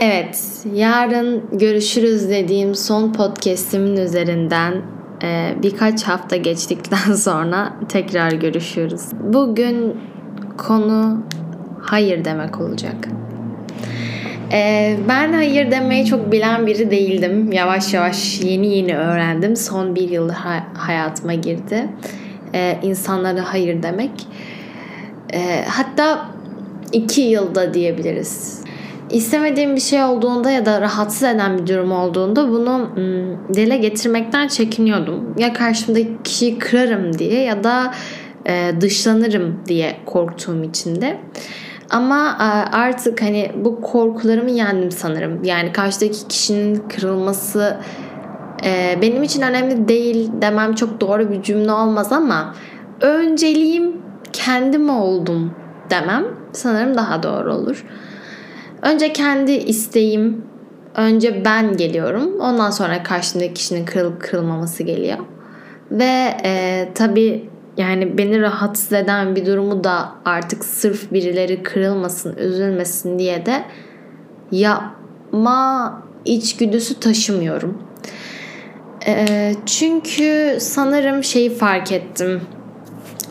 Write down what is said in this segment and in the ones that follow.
Evet, yarın görüşürüz dediğim son podcastimin üzerinden e, birkaç hafta geçtikten sonra tekrar görüşüyoruz. Bugün konu hayır demek olacak. E, ben hayır demeyi çok bilen biri değildim. Yavaş yavaş yeni yeni öğrendim. Son bir yıl hayatıma girdi. E, insanlara hayır demek. Hatta iki yılda diyebiliriz istemediğim bir şey olduğunda ya da rahatsız eden bir durum olduğunda bunu dile getirmekten çekiniyordum. Ya karşımdaki kişiyi kırarım diye ya da e, dışlanırım diye korktuğum için de. Ama artık hani bu korkularımı yendim sanırım. Yani karşıdaki kişinin kırılması e, benim için önemli değil demem çok doğru bir cümle olmaz ama önceliğim kendim oldum demem sanırım daha doğru olur. Önce kendi isteğim, önce ben geliyorum. Ondan sonra karşımdaki kişinin kırılıp kırılmaması geliyor. Ve e, tabii yani beni rahatsız eden bir durumu da artık sırf birileri kırılmasın, üzülmesin diye de yapma içgüdüsü taşımıyorum. E, çünkü sanırım şeyi fark ettim.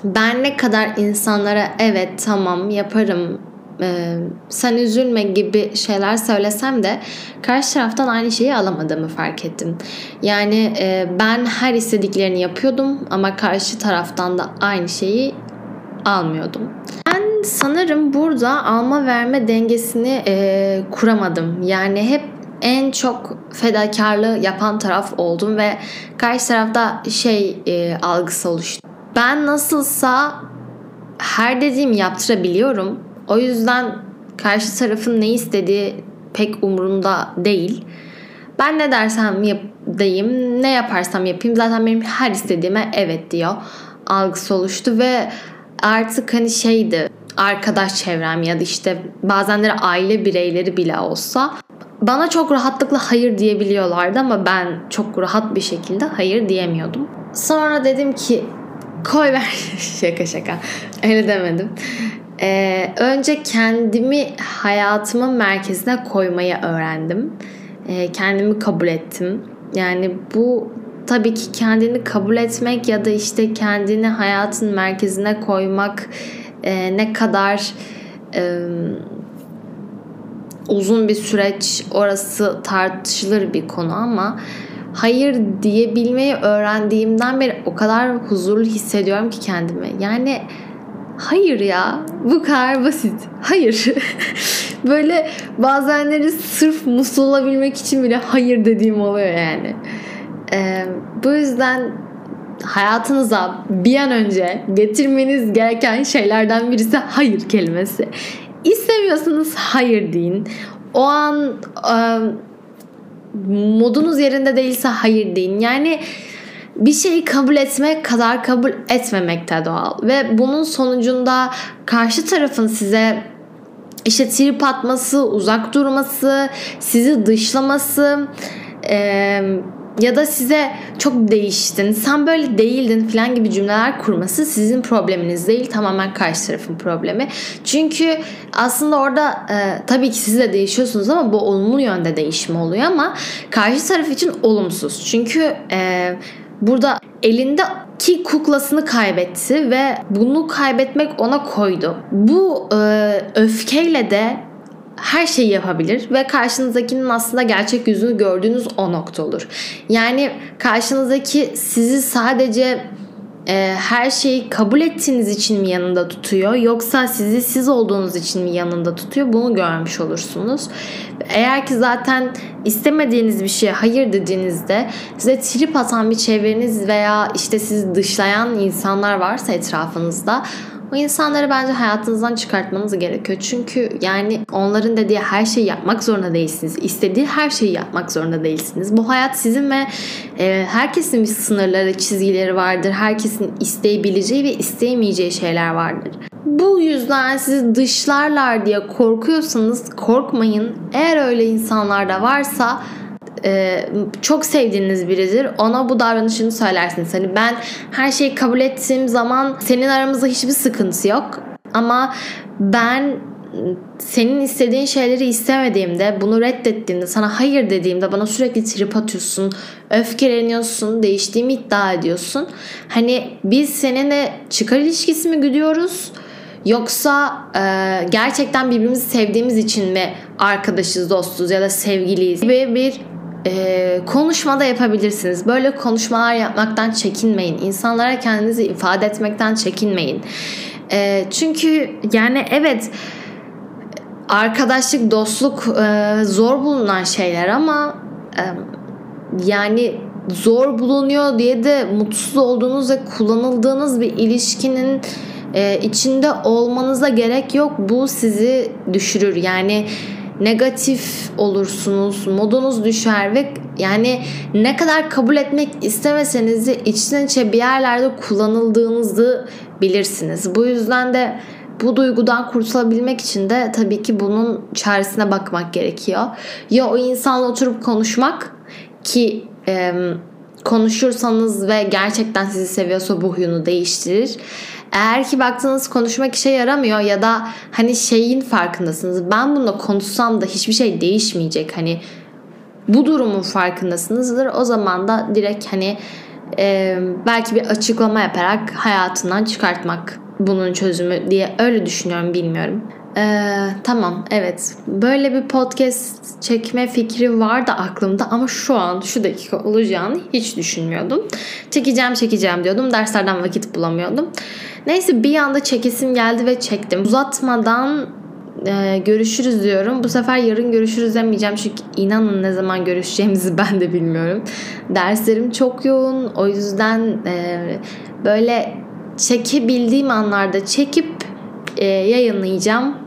Ben ne kadar insanlara evet tamam yaparım e, sen üzülme gibi şeyler söylesem de karşı taraftan aynı şeyi alamadığımı fark ettim. Yani e, ben her istediklerini yapıyordum ama karşı taraftan da aynı şeyi almıyordum. Ben sanırım burada alma verme dengesini e, kuramadım. Yani hep en çok fedakarlığı yapan taraf oldum ve karşı tarafta şey e, algısı oluştu. Ben nasılsa her dediğimi yaptırabiliyorum o yüzden karşı tarafın ne istediği pek umurumda değil. Ben ne dersem yapayım, ne yaparsam yapayım zaten benim her istediğime evet diyor. Algısı oluştu ve artık hani şeydi arkadaş çevrem ya da işte bazenleri aile bireyleri bile olsa bana çok rahatlıkla hayır diyebiliyorlardı ama ben çok rahat bir şekilde hayır diyemiyordum. Sonra dedim ki koy ver şaka şaka öyle demedim. Ee, önce kendimi hayatımın merkezine koymayı öğrendim. Ee, kendimi kabul ettim. Yani bu tabii ki kendini kabul etmek ya da işte kendini hayatın merkezine koymak e, ne kadar e, uzun bir süreç orası tartışılır bir konu ama hayır diyebilmeyi öğrendiğimden beri o kadar huzurlu hissediyorum ki kendimi. Yani Hayır ya bu kadar basit. Hayır. Böyle bazenleri sırf mutlu olabilmek için bile hayır dediğim oluyor yani. Ee, bu yüzden hayatınıza bir an önce getirmeniz gereken şeylerden birisi hayır kelimesi. İstemiyorsanız hayır deyin. O an e, modunuz yerinde değilse hayır deyin. Yani bir şeyi kabul etmek kadar kabul etmemek de doğal. Ve bunun sonucunda karşı tarafın size işte trip atması, uzak durması, sizi dışlaması, e, ya da size çok değiştin, sen böyle değildin falan gibi cümleler kurması sizin probleminiz değil tamamen karşı tarafın problemi. Çünkü aslında orada e, tabii ki siz de değişiyorsunuz ama bu olumlu yönde değişim oluyor ama karşı taraf için olumsuz. Çünkü e, burada elindeki kuklasını kaybetti ve bunu kaybetmek ona koydu. Bu e, öfkeyle de her şeyi yapabilir ve karşınızdakinin aslında gerçek yüzünü gördüğünüz o nokta olur. Yani karşınızdaki sizi sadece e, her şeyi kabul ettiğiniz için mi yanında tutuyor yoksa sizi siz olduğunuz için mi yanında tutuyor bunu görmüş olursunuz. Eğer ki zaten istemediğiniz bir şeye hayır dediğinizde size trip atan bir çevreniz veya işte sizi dışlayan insanlar varsa etrafınızda o insanları bence hayatınızdan çıkartmanız gerekiyor. Çünkü yani onların dediği her şeyi yapmak zorunda değilsiniz. İstediği her şeyi yapmak zorunda değilsiniz. Bu hayat sizin ve e, herkesin bir sınırları, çizgileri vardır. Herkesin isteyebileceği ve isteyemeyeceği şeyler vardır. Bu yüzden sizi dışlarlar diye korkuyorsanız korkmayın. Eğer öyle insanlar da varsa e, çok sevdiğiniz biridir. Ona bu davranışını söylersiniz. Hani ben her şeyi kabul ettiğim zaman senin aramızda hiçbir sıkıntı yok. Ama ben senin istediğin şeyleri istemediğimde, bunu reddettiğimde, sana hayır dediğimde bana sürekli trip atıyorsun, öfkeleniyorsun, değiştiğimi iddia ediyorsun. Hani biz seninle çıkar ilişkisi mi güdüyoruz? Yoksa e, gerçekten birbirimizi sevdiğimiz için mi arkadaşız, dostuz ya da sevgiliyiz gibi bir e, konuşmada yapabilirsiniz. Böyle konuşmalar yapmaktan çekinmeyin. İnsanlara kendinizi ifade etmekten çekinmeyin. E, çünkü yani evet arkadaşlık, dostluk e, zor bulunan şeyler ama e, yani zor bulunuyor diye de mutsuz olduğunuz ve kullanıldığınız bir ilişkinin e, içinde olmanıza gerek yok. Bu sizi düşürür. Yani negatif olursunuz, modunuz düşer ve yani ne kadar kabul etmek istemeseniz de içten içe bir yerlerde kullanıldığınızı bilirsiniz. Bu yüzden de bu duygudan kurtulabilmek için de tabii ki bunun çaresine bakmak gerekiyor. Ya o insanla oturup konuşmak ki e, konuşursanız ve gerçekten sizi seviyorsa bu huyunu değiştirir. Eğer ki baktığınız konuşmak işe yaramıyor ya da hani şeyin farkındasınız. Ben bununla konuşsam da hiçbir şey değişmeyecek. Hani bu durumun farkındasınızdır. O zaman da direkt hani e, belki bir açıklama yaparak hayatından çıkartmak bunun çözümü diye öyle düşünüyorum bilmiyorum. Ee, tamam evet böyle bir podcast çekme fikri vardı aklımda ama şu an şu dakika olacağını hiç düşünmüyordum. Çekeceğim çekeceğim diyordum derslerden vakit bulamıyordum. Neyse bir anda çekesim geldi ve çektim. Uzatmadan e, görüşürüz diyorum. Bu sefer yarın görüşürüz demeyeceğim çünkü inanın ne zaman görüşeceğimizi ben de bilmiyorum. Derslerim çok yoğun o yüzden e, böyle çekebildiğim anlarda çekip e, yayınlayacağım.